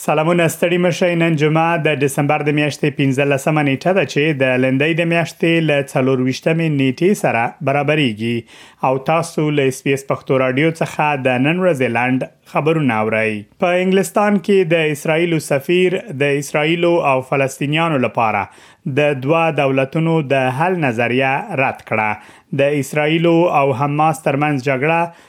سلامونه ستړي مشئ نن جمعه د دسمبر د میاشتې 15 مه نیټه ده چې د لندۍ د میاشتې له 24 مې نیټې سره برابرېږي او تاسو له اس بي اس پښتو رادیو څخه د نن ورځې لند خبرونه اورئ په انګلستان کې د اسرایل سفیر د اسرایل او فلسطینیانو لپاره د دوا دولتونو د حل نظریه رد کړه د اسرایل او حماس ترمنځ جګړه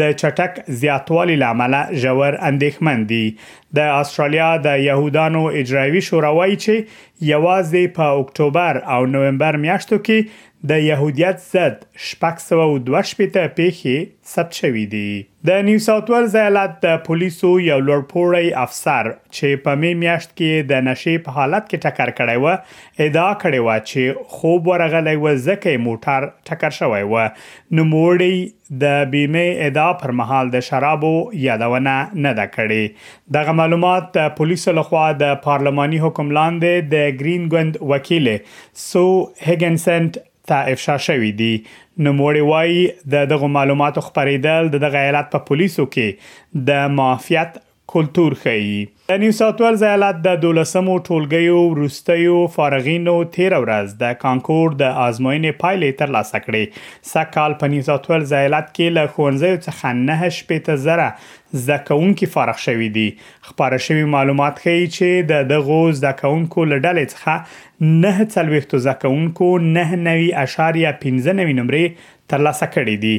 د چټک زیاتوالي له امله ژور اندېښمن دي. د اسټرالیا د یهودانو اجرایوي شورا وايي چې یوازې په اکټوبر او نومبر میاشتو کې د یهودیت ضد شپږ سوه او دوه شپېته پېښې ثبت شوي دي. د نیو ساوت ویلز ایالت د پولیسو یو لوړپوړی افسر چې په مې میاشت کې یې د نشې په حالت کې ټکر کړی و، ادعا کړې وه چې خوب ورغلی و ځکه یې موټر ټکر شوی و. نوموړي د بیمې ادعا پر مهال د شرابو یادونه نه ده کړې. دغه معلومات د پولیسو له خوا د پارلماني حکم لاندې د ګرین ګوند وکیلې سو هیګنسنټ ته افشا شوي دي. نوموړې وايي، د دغو معلوماتو خپرېدل د دغه ایالت په پولیسو کې د معافیت کلتور ښيي. د نیوساوتویلز ایالت د دولسمو ټولګیو وروستیو فارغینو تېره ورځ د کانکور د ازموینې پایلې ترلاسه کړې. سږ کال په نیوساوتویلز ایالت کې له ښوونځیو څخه نهه شپېته زره زده کوونکي فارغ شوي دي. خپاره شوي معلومات ښيي چې د دغو زده کوونکو له ډلې څخه نهه څلوېښتو زده کوونکو نهه نوي اعشاریه پنځه نوي نمرې ترلاسه کړي دي.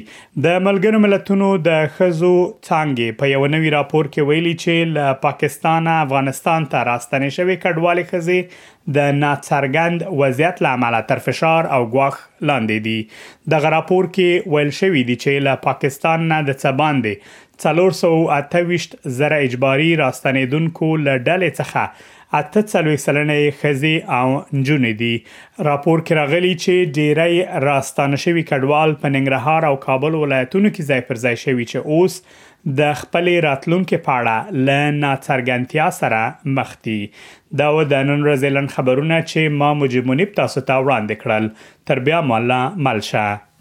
د ملګرو ملتونو د ښځو څانګې په یوه نوي راپور کې ویلي چې له پاکستانه افغانستان ته راستنې شوې کډوالې ښځې د ناڅرګند وضعیت له امله تر فشار او ګواښ لاندې دي. دغه راپور کې ویل شوي دي چې له پاکستان نه د څه باندې څلور سوه او اته ویشت زره اجباري راستنېدونکو له ډلې څخه اته څلوېښت سلنه یې ښځې او نجونې دي. راپور کې راغلي چې ډېری راستانه شوي کډوال په ننګرهار او کابل ولایتونو کې ځای پر ځای شوي چې اوس د خپلې راتلونکې په اړه له ناڅرګندتیا سره مخ دي. دا و د نن ورځې لنډ خبرونه چې ما مجیب منیب تاسو ته وړاندې کړل. تر بیا مو الله مل شه.